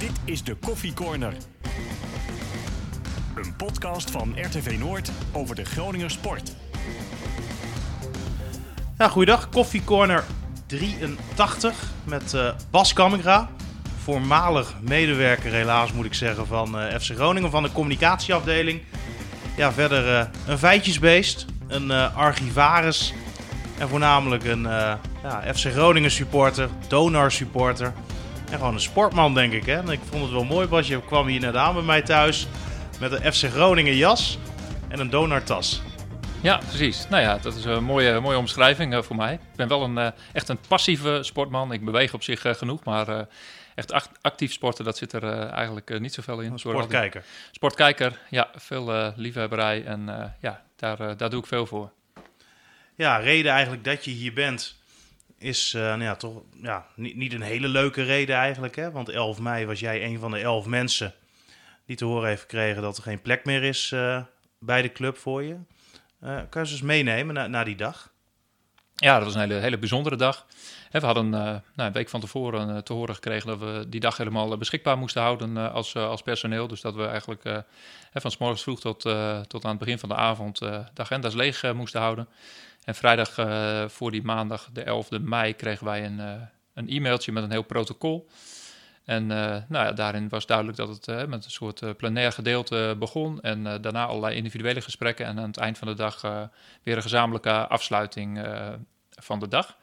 Dit is de Koffie Corner. Een podcast van RTV Noord over de Groninger sport. Ja, goeiedag. Koffie Corner 83 met eh, Bas Kammingra. Voormalig medewerker helaas moet ik zeggen van eh, FC Groningen van de communicatieafdeling. Ja, verder eh, een feitjesbeest, een archivaris en voornamelijk een ja, FC Groningen supporter, donor supporter. En gewoon een sportman denk ik. Hè? En ik vond het wel mooi Bas, je kwam hier net aan bij mij thuis met een FC Groningen jas en een donartas. Ja, precies. Nou ja, dat is een mooie, mooie omschrijving eh, voor mij. Ik ben wel een, eh, echt een passieve sportman. Ik beweeg op zich eh, genoeg, maar echt act- actief sporten, dat zit er eigenlijk niet zoveel in. Sportkijker. Sportkijker, ja, veel liefhebberij en ja, daar, daar doe ik veel voor. Ja, reden eigenlijk dat je hier bent is eh, nou ja, toch ja, niet, niet een hele leuke reden eigenlijk. Hè? Want 11 mei was jij een van de 11 mensen die te horen heeft gekregen dat er geen plek meer is eh, bij de club voor je. Eh, kan je ze eens meenemen na, naar die dag? Ja, dat was een hele, hele bijzondere dag. We hadden nou, een week van tevoren te horen gekregen dat we die dag helemaal beschikbaar moesten houden als, als personeel. Dus dat we eigenlijk van s morgens vroeg tot, tot aan het begin van de avond de agenda's leeg moesten houden. En vrijdag eh, voor die maandag, de 11e mei, kregen wij een, eh, een e-mailtje met een heel protocol. En eh, nou ja, daarin was duidelijk dat het met een soort plenair gedeelte begon. En daarna allerlei individuele gesprekken. En aan het eind van de dag weer een gezamenlijke afsluiting van de dag.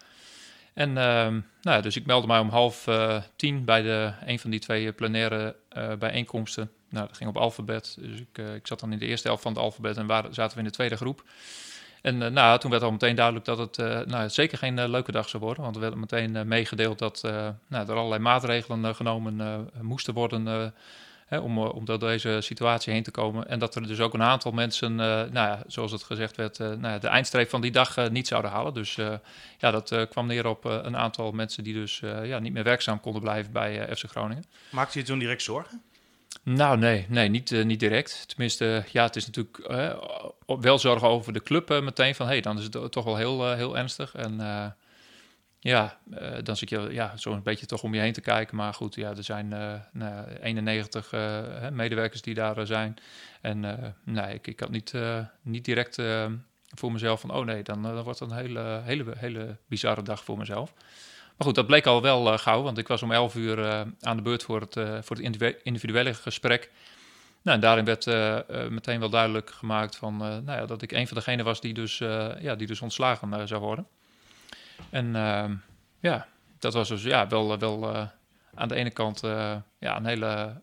En nou ja, dus ik meldde mij om half tien bij de, een van die twee plenaire bijeenkomsten. Nou, dat ging op alfabet. Dus ik, ik zat dan in de eerste helft van het alfabet en zaten we in de tweede groep. En eh, nou, toen werd al meteen duidelijk dat het eh, nou, zeker geen eh, leuke dag zou worden. Want er werd meteen meegedeeld dat nou, er allerlei maatregelen genomen moesten worden om, om door deze situatie heen te komen. En dat er dus ook een aantal mensen, nou ja, zoals het gezegd werd, nou de eindstreep van die dag niet zouden halen. Dus ja, dat kwam neer op een aantal mensen die dus ja, niet meer werkzaam konden blijven bij FC Groningen. Maakte je toen direct zorgen? Nou, nee, nee niet, eh, niet direct. Tenminste, ja, het is natuurlijk op- wel zorgen over de club eh, meteen. Van, hey, dan is het toch wel heel, heel ernstig. En ja, dan zit je ja, zo een beetje toch om je heen te kijken. Maar goed, ja, er zijn eh, nou, 91 eh, hè, medewerkers die daar zijn. En nee, ik, ik had niet, niet direct voor mezelf van... oh nee, dan, dan wordt het een hele, hele, hele bizarre dag voor mezelf. Maar goed, dat bleek al wel eh, gauw, want ik was om 11 uur eh, aan de beurt voor het, eh, voor het individu- individuele gesprek. Nou, en daarin werd meteen wel duidelijk gemaakt van, nou ja, dat ik een van degenen was die dus, ja, die dus ontslagen zou worden. En ehm, ja, dat was dus ja, wel, wel aan de ene kant ja, een hele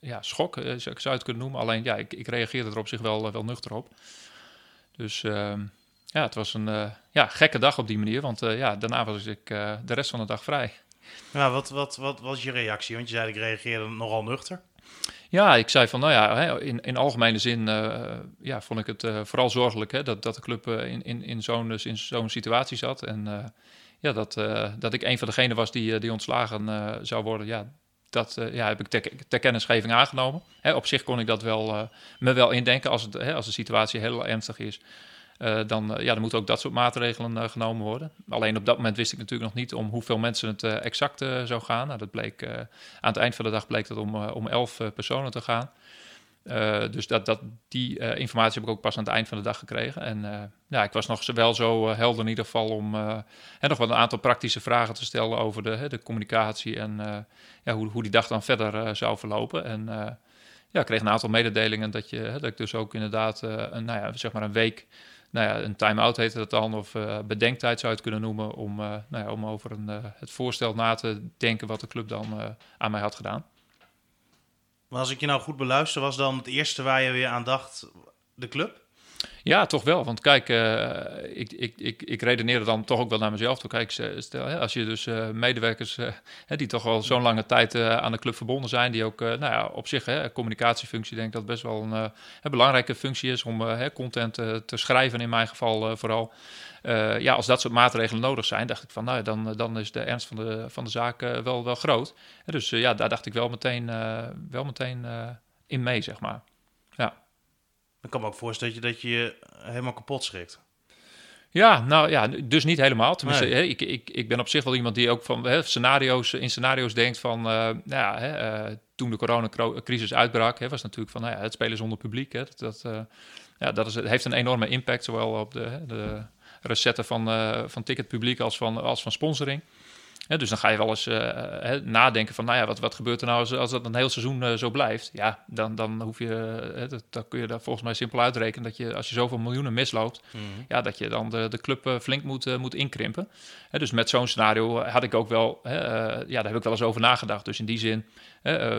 ja, schok, zou ik het kunnen noemen. Alleen ja, ik, ik reageerde er op zich wel, wel nuchter op. Dus ehm, ja, het was een eh, ja, gekke dag op die manier, want eh, ja, daarna was ik eh, de rest van de dag vrij. Nou, wat, wat, wat was je reactie? Want je zei ik reageerde nogal nuchter. Ja, ik zei van, nou ja, in, in algemene zin ja, vond ik het vooral zorgelijk hè, dat, dat de club in, in, in zo'n dus in zo'n situatie zat. En ja, dat, dat ik een van degenen was die, die ontslagen zou worden, ja, dat ja, heb ik ter, ter kennisgeving aangenomen. Hè, op zich kon ik dat wel, me wel indenken als, het, hè, als de situatie heel ernstig is. Eh, dan, eh, ja, dan moeten ook dat soort maatregelen eh, genomen worden. Alleen op dat moment wist ik natuurlijk nog niet om hoeveel mensen het exact zou gaan. Nou, dat bleek, aan het eind van de dag bleek dat om, om elf personen te gaan. Dus dat, dat, die informatie heb ik ook pas aan het eind van de dag gekregen. En ja, ik was nog wel zo helder in ieder geval om hè, nog wel een aantal praktische vragen te stellen over de, hè, de communicatie en ja, hoe, hoe die dag dan verder zou verlopen. En ja, ik kreeg een aantal mededelingen dat, je, hè, dat ik dus ook inderdaad een, nou ja, zeg maar een week, nou ja, een time-out heette dat dan, of eh, bedenktijd zou je het kunnen noemen, om, eh, nou ja, om over een, eh, het voorstel na te denken wat de club dan aan mij had gedaan. Maar als ik je nou goed beluister, was dan het eerste waar je weer aan dacht de club? Ja, toch wel. Want kijk, eh, ik, ik, ik, ik redeneerde dan toch ook wel naar mezelf toe. Kijk, stel, hè, als je dus eh, medewerkers eh, hè, die toch al zo'n lange tijd aan de club verbonden zijn, die ook, nou ja, op zich, hè, communicatiefunctie, denk ik dat best wel een belangrijke functie is om content te schrijven, in mijn geval vooral. Ja, als dat soort maatregelen nodig zijn, dacht ik van, nou, ja, dan, dan is de ernst van de, van de zaak wel, wel groot. Dus ja, daar dacht ik wel meteen, wel meteen in mee, zeg maar. Dan kan me ook voorstellen dat je, dat je je helemaal kapot schrikt. Ja, nou ja, dus niet helemaal. Tenminste, hè, ik, ik, ik ben op zich wel iemand die ook van hè, scenario's, in scenario's denkt van, uh, nou ja, hè, uh, toen de coronacrisis uitbrak, hè, was natuurlijk van, nou ja, het spelen zonder publiek. Hè, dat, dat, uh, ja, dat is, heeft een enorme impact, zowel op de, de recetten van, van ticketpubliek als van, als van sponsoring dus dan ga je wel eens uh, nadenken van, nou ja, wat, wat gebeurt er nou als, als dat een heel seizoen uh, zo blijft? Ja, dan, dan hoef je, dat, dan kun je daar volgens mij simpel uitrekenen dat je, als je zoveel miljoenen misloopt, mm. ja, dat je dan de, de club flink moet, moet inkrimpen. dus met zo'n scenario had ik ook wel, ja, daar heb ik wel eens over nagedacht. Dus in die zin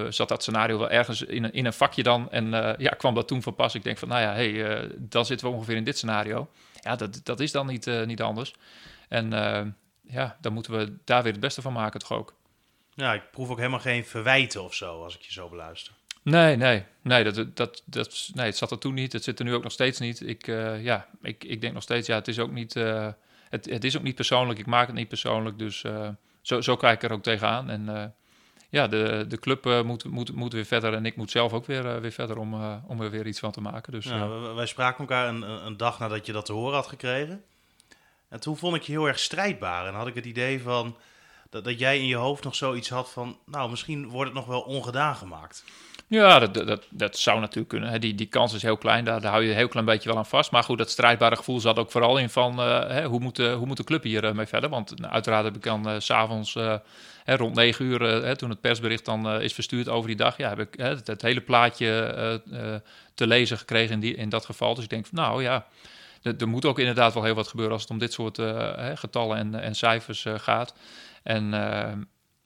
zat dat scenario wel ergens in een, in een vakje dan en ja, kwam dat toen van pas. Ik denk van, nou ja, hey, dan zitten we ongeveer in dit scenario. Ja, dat, dat is dan niet, niet anders. En ja, dan moeten we daar weer het beste van maken, toch ook. Ja, ik proef ook helemaal geen verwijten of zo, als ik je zo beluister. Nee, nee, nee, dat, dat, dat, nee, het zat er toen niet. Het zit er nu ook nog steeds niet. Ik, uh, ja, ik, ik denk nog steeds, ja, het is ook niet, uh, het, het is ook niet persoonlijk. Ik maak het niet persoonlijk, dus uh, zo, zo kijk ik er ook tegenaan. En ja, de, de club moet, moet, moet weer verder en ik moet zelf ook weer, weer verder om, om er weer iets van te maken. Dus, ja, wij spraken elkaar een, een dag nadat je dat te horen had gekregen. En toen vond ik je heel erg strijdbaar. En had ik het idee van dat, dat jij in je hoofd nog zoiets had van, nou, misschien wordt het nog wel ongedaan gemaakt. Ja, dat, dat, dat zou natuurlijk kunnen. Die, die kans is heel klein, daar, daar hou je een heel klein beetje wel aan vast. Maar goed, dat strijdbare gevoel zat ook vooral in van uh, hoe, moet, hoe moet de club hier uh, mee verder? Want nou, uiteraard heb ik dan s'avonds rond negen uur, toen het persbericht dan is verstuurd over die dag, ja, heb ik het, hele plaatje te lezen gekregen in, die, in dat geval. Dus ik denk nou ja, er moet ook inderdaad wel heel wat gebeuren als het om dit soort uh, getallen en, en cijfers uh, gaat. En uh,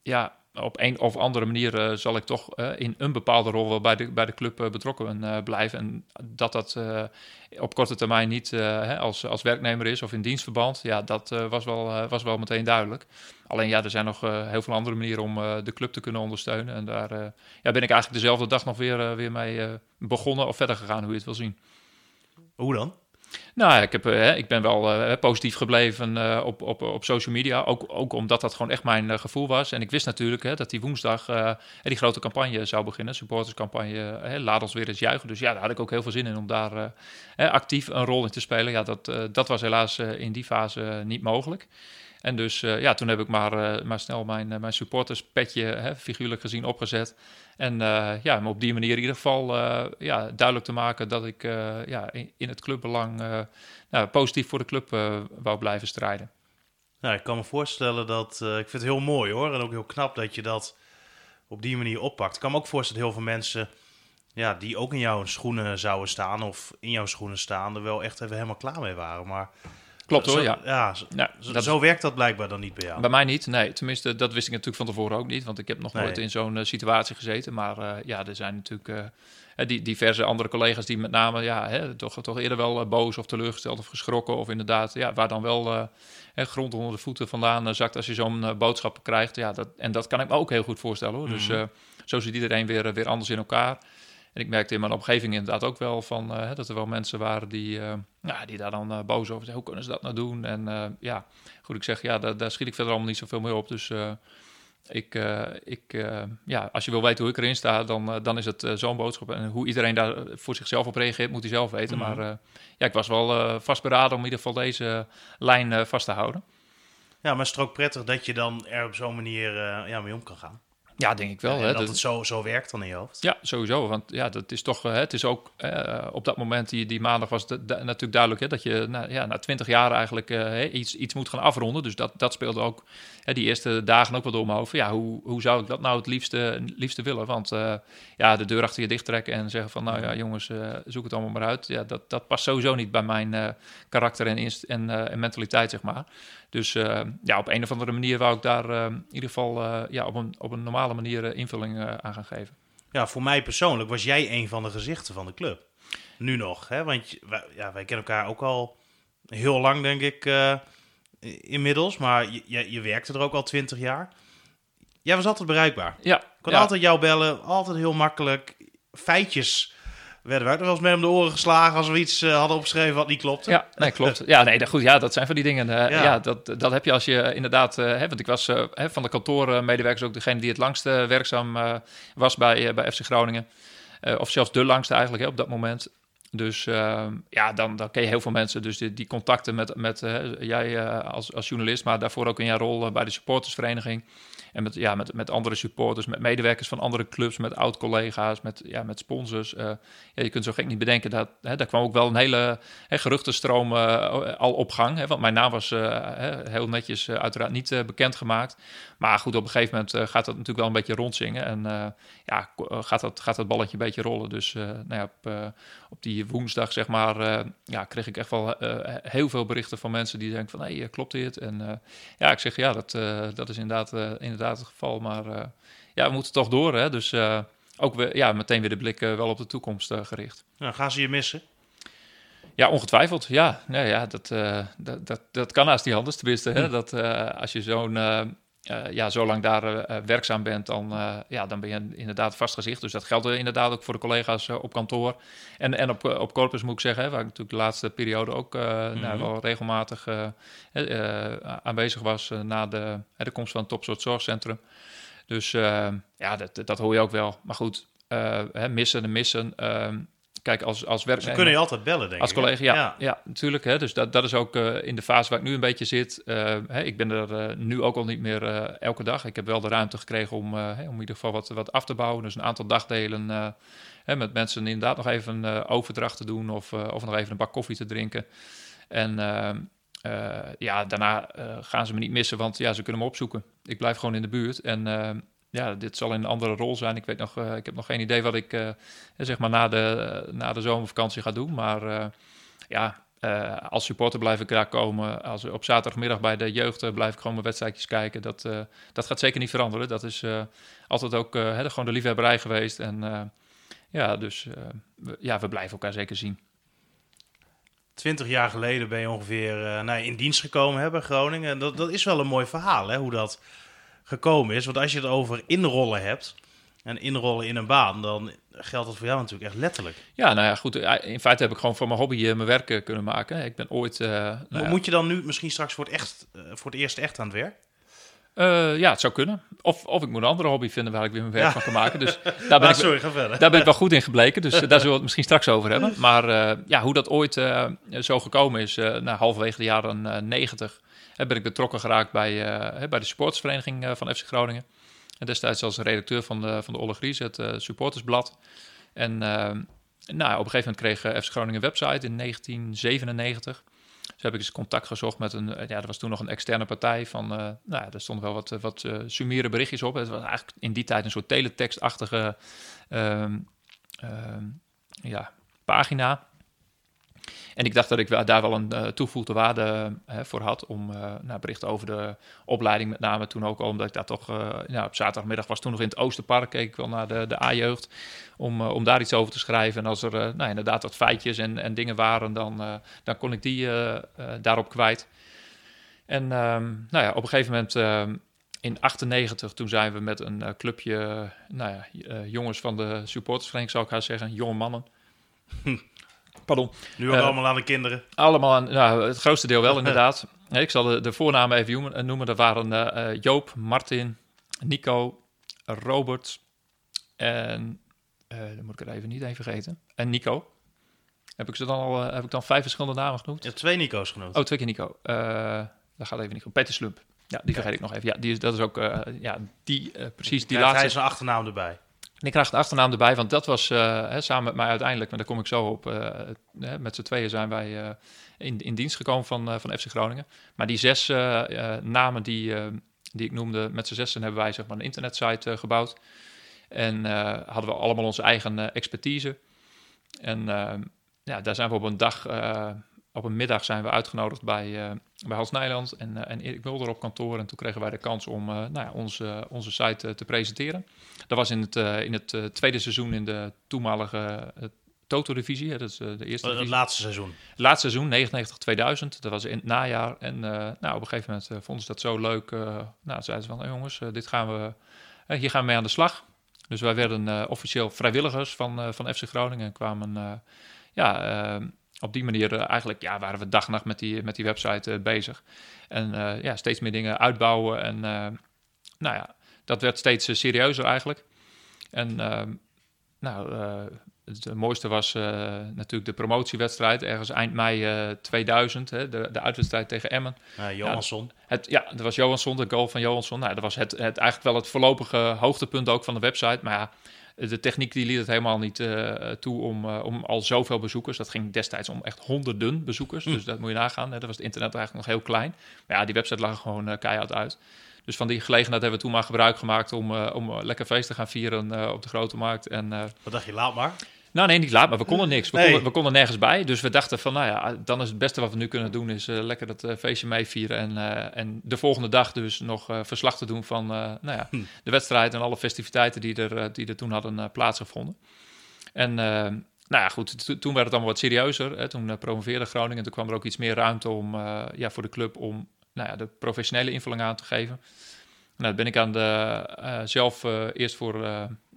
ja, op een of andere manier zal ik toch in een bepaalde rol wel bij de, bij de club betrokken blijven. En dat dat op korte termijn niet als, als werknemer is of in dienstverband, ja, dat was, wel, was wel meteen duidelijk. Alleen ja, er zijn nog heel veel andere manieren om de club te kunnen ondersteunen. En daar ja, ben ik eigenlijk dezelfde dag nog weer, weer mee begonnen of verder gegaan, hoe je het wil zien. Hoe dan? Nou, ik, heb, uh, ik ben wel uh, positief gebleven uh, op, op, op social media. Ook, ook omdat dat gewoon echt mijn gevoel was. En ik wist natuurlijk hè, dat die woensdag die grote campagne zou beginnen. Supporterscampagne, laat ons weer eens juichen. Dus ja, daar had ik ook heel veel zin in om daar actief een rol in te spelen. Ja, dat, dat was helaas in die fase niet mogelijk. En dus ja, toen heb ik maar, maar snel mijn, mijn supporterspetje, hè, figuurlijk gezien, opgezet. En uh, ja, om op die manier in ieder geval uh, ja, duidelijk te maken dat ik uh, ja, in, in, het clubbelang nou, positief voor de club wou blijven strijden. Nou, ik kan me voorstellen dat, ik vind het heel mooi hoor, en ook heel knap dat je dat op die manier oppakt. Ik kan me ook voorstellen dat heel veel mensen ja, die ook in jouw schoenen zouden staan of in jouw schoenen staan, er wel echt even helemaal klaar mee waren. Maar Klopt hoor, ja. Ja, zo, ja, dat, zo werkt dat blijkbaar dan niet bij jou. Bij mij niet, nee. Tenminste, dat wist ik natuurlijk van tevoren ook niet. Want ik heb nog nooit in zo'n uh, situatie gezeten. Maar uh, ja, er zijn natuurlijk uh, die diverse andere collega's die met name ja, hè, toch, toch eerder wel boos of teleurgesteld of geschrokken. Of inderdaad, ja, waar dan wel grond onder de voeten vandaan zakt als je zo'n boodschap krijgt. Ja, dat, en dat kan ik me ook heel goed voorstellen hoor. Dus mhm. zo zit iedereen weer, weer anders in elkaar. En ik merkte in mijn omgeving inderdaad ook wel van, uh, dat er wel mensen waren die, uh, ja, die daar dan uh, boos over zijn. Hoe kunnen ze dat nou doen? En ja, goed, ik zeg, ja, daar, daar, schiet ik verder allemaal niet zoveel mee op. Dus ik, ik, ja, als je wil weten hoe ik erin sta, dan, dan is het zo'n boodschap. En hoe iedereen daar voor zichzelf op reageert, moet hij zelf weten. Mhm. Maar ja, ik was wel vastberaden om in ieder geval deze lijn vast te houden. Ja, maar het is ook prettig dat je dan er op zo'n manier ja, mee om kan gaan. Ja, denk ik wel. hè, dat, het zo, zo werkt dan in je hoofd. Ja, sowieso. Want ja, dat is toch, het is ook uh, op dat moment, die, die maandag was het natuurlijk duidelijk hè, dat je na, ja, na twintig jaar eigenlijk uh, iets, iets moet gaan afronden. Dus dat, dat speelde ook hè, die eerste dagen ook wel door mijn hoofd. Ja, hoe, hoe zou ik dat nou het liefste, liefste willen? Want uh, ja, de deur achter je dicht trekken en zeggen van, nou ja, jongens, zoek het allemaal maar uit. Ja, dat, dat past sowieso niet bij mijn karakter en, en, en mentaliteit, zeg maar. Dus uh, ja, op een of andere manier wou ik daar uh, in ieder geval uh, ja, op, een, op een normale manier invulling aan gaan geven. Ja, voor mij persoonlijk was jij een van de gezichten van de club. Nu nog, hè? want wij, ja, wij kennen elkaar ook al heel lang, denk ik, inmiddels. Maar je, je werkte er ook al twintig jaar. Jij was altijd bereikbaar. Ja. Ik kon ja. altijd jou bellen, altijd heel makkelijk. Feitjes werden we wel eens met om de oren geslagen als we iets uh, hadden opgeschreven wat niet klopte. Ja, nee, klopt. Ja, nee, dat, goed, ja, dat zijn van die dingen. Uh, ja. ja. dat, dat heb je als je inderdaad... Uh, hè, want ik was hè, van de kantoormedewerkers ook degene die het langste werkzaam was bij, bij FC Groningen. of zelfs de langste eigenlijk hè, op dat moment. Dus ehm, ja, dan, dan ken je heel veel mensen. Dus die, die contacten met, met jij als, als journalist, maar daarvoor ook in jouw rol bij de supportersvereniging. En met, ja, met, met andere supporters, met medewerkers van andere clubs, met oud-collega's, met, ja, met sponsors. Uh, ja, je kunt zo gek niet bedenken dat hè, daar kwam ook wel een hele hè, geruchtenstroom uh, al op gang. Hè, want mijn naam was uh, heel netjes uiteraard niet bekendgemaakt. Maar goed, op een gegeven moment gaat dat natuurlijk wel een beetje rondzingen. En ja, gaat dat, gaat dat balletje een beetje rollen. Dus nou ja, op, op die woensdag, zeg maar, ja, kreeg ik echt wel heel veel berichten van mensen die denken van, hé, hey, klopt dit? En ja, ik zeg, ja, dat, dat is inderdaad, inderdaad inderdaad het geval. Maar uh, ja, we moeten toch door. Hè? Dus uh, ook weer, ja, meteen weer de blik uh, wel op de toekomst gericht. Nou, gaan ze je missen? Ja, ongetwijfeld. Ja, nee, ja dat, dat, dat, dat kan naast die anders. Tenminste, hè? Hm. dat als je zo'n uh, ja, zo lang daar uh, werkzaam bent, dan, uh, ja, dan ben je inderdaad vastgezicht. Dus dat geldt inderdaad ook voor de collega's op kantoor. En, en op, op corpus moet ik zeggen, hè, waar ik natuurlijk de laatste periode ook mm -hmm. nou, wel regelmatig aanwezig was na de, de komst van het Topsoort Zorgcentrum. Dus ja, dat, dat hoor je ook wel. Maar goed, hè, missen en missen. Kijk, als, als werknemer... Ze kunnen je altijd bellen, denk als ik. Als collega, ja, ja. natuurlijk. Hè, dus dat, dat is ook uh, in de fase waar ik nu een beetje zit. Uh, hè, ik ben er uh, nu ook al niet meer elke dag. Ik heb wel de ruimte gekregen om, om in ieder geval wat, wat af te bouwen. Dus een aantal dagdelen hè, met mensen inderdaad nog even een overdracht te doen... Of, of nog even een bak koffie te drinken. En... ja, daarna gaan ze me niet missen, want ja, ze kunnen me opzoeken. Ik blijf gewoon in de buurt. En ja, dit zal in een andere rol zijn. Ik weet nog, uh, ik heb nog geen idee wat ik uh, zeg maar na de, na de zomervakantie ga doen. Maar uh, ja, als supporter blijf ik daar komen. Als op zaterdagmiddag bij de jeugd blijf ik gewoon mijn wedstrijdjes kijken. Dat, dat gaat zeker niet veranderen. Dat is altijd ook hè, gewoon de liefhebberij geweest. En ja, dus we, ja, we blijven elkaar zeker zien. Twintig jaar geleden ben je ongeveer nou, in dienst gekomen bij Groningen. En dat, dat is wel een mooi verhaal, hè, hoe dat gekomen is. Want als je het over inrollen hebt en inrollen in een baan, dan geldt dat voor jou natuurlijk echt letterlijk. Ja, nou ja, goed. In feite heb ik gewoon voor mijn hobby uh, mijn werk kunnen maken. Ik ben ooit... Uh, nou Moet je dan nu misschien straks voor het, echt, voor het eerst echt aan het werk? ja, het zou kunnen. Of, of ik moet een andere hobby vinden waar ik weer mijn werk van kan maken. Dus daar ben, ah, ik, sorry, ga verder. daar ben ik wel goed in gebleken. Dus daar zullen we het misschien straks over hebben. Maar ja, hoe dat ooit zo gekomen is, na halverwege de jaren negentig ben ik betrokken geraakt bij, eh, bij de supportersvereniging eh, van FC Groningen. En destijds als redacteur van de, van de Olle Gries, het eh, supportersblad. En nou, op een gegeven moment kreeg FC Groningen een website in 1997. Dus heb ik eens contact gezocht met een, ja, er was toen nog een externe partij van, nou, daar stonden wel wat, wat uh, berichtjes op. Het was eigenlijk in die tijd een soort teletekstachtige uh, ja, pagina. En ik dacht dat ik daar wel een uh, toegevoegde waarde uh, voor had om nou, berichten over de opleiding, met name toen ook omdat ik daar toch op zaterdagmiddag was toen nog in het Oosterpark, keek ik wel naar de, de A-jeugd, om, om daar iets over te schrijven. En als er nou, inderdaad wat feitjes en, en dingen waren, dan, dan kon ik die daarop kwijt. En um, nou ja, op een gegeven moment ehm, in 98, toen zijn we met een clubje, nou ja, jongens van de supportersvereniging, zou ik haar zeggen, jonge mannen. Pardon. Nu uh, allemaal aan de kinderen? Allemaal aan, nou, het grootste deel wel inderdaad. ik zal de, de voornamen even eh, noemen. Dat waren uh, Joop, Martin, Nico, Robert en... dan moet ik er even niet even vergeten. En Nico. Heb ik ze dan al heb ik dan vijf verschillende namen genoemd? Ja, twee Nico's genoemd. Oh, twee keer Nico. dat gaat even niet goed. Peter Slump. Ja, die vergeet ik nog even. Ja, die is, dat is ook, ja, die, precies, die laatste. Hij is een achternaam erbij. En ik krijg de achternaam erbij, want dat was uh, hè, samen met mij uiteindelijk, maar daar kom ik zo op. Uh, met z'n tweeën zijn wij uh, in, in dienst gekomen van, van FC Groningen. Maar die zes namen die, die ik noemde, met z'n zessen hebben wij zeg maar, een internetsite gebouwd. En hadden we allemaal onze eigen expertise. En ja, daar zijn we op een dag op een middag zijn we uitgenodigd bij, bij Hans Nijland en, uh, en Erik Mulder op kantoor. En toen kregen wij de kans om uh, nou ja, onze, onze site te presenteren. Dat was in het, in het tweede seizoen in de toenmalige Toto-divisie. Dat is de eerste Het laatste seizoen. Het laatste seizoen, 99-2000. Dat was in het najaar. En nou, op een gegeven moment vonden ze dat zo leuk. nou, zeiden ze van, jongens, dit gaan we, hier gaan we mee aan de slag. Dus wij werden officieel vrijwilligers van, van FC Groningen en kwamen ja, op die manier uh, eigenlijk ja, waren we dag en nacht met die, met die website uh, bezig. En uh, ja, steeds meer dingen uitbouwen. En nou ja, dat werd steeds serieuzer eigenlijk. En nou, het mooiste was natuurlijk de promotiewedstrijd, ergens eind mei 2000, hè, de, de uitwedstrijd tegen Emmen. Johansson. Ja, het, ja, dat was Johansson, de goal van Johansson. Nou, dat was het, het, eigenlijk wel het voorlopige hoogtepunt ook van de website. Maar ja, de techniek die liet het helemaal niet uh, toe om, uh, om al zoveel bezoekers. Dat ging destijds om echt honderden bezoekers. Hm. Dus dat moet je nagaan. Hè. Dat was het internet eigenlijk nog heel klein. Maar ja, die website lag gewoon uh, keihard uit. Dus van die gelegenheid hebben we toen maar gebruik gemaakt om, om lekker feest te gaan vieren op de grote markt. En, Wat dacht je, laat maar? Nou, nee, niet laat, maar we konden niks. We, nee. konden, we konden nergens bij. Dus we dachten van, nou ja, dan is het beste wat we nu kunnen doen... is uh, lekker dat uh, feestje meevieren. En, uh, en de volgende dag dus nog verslag te doen van nou ja, hm. de wedstrijd... en alle festiviteiten die er, die er toen hadden plaatsgevonden. En nou ja, goed, toen werd het allemaal wat serieuzer. Hè. Toen promoveerde Groningen en toen kwam er ook iets meer ruimte om, ja, voor de club... om nou ja, de professionele invulling aan te geven... Nou, ben ik aan de, zelf eerst voor,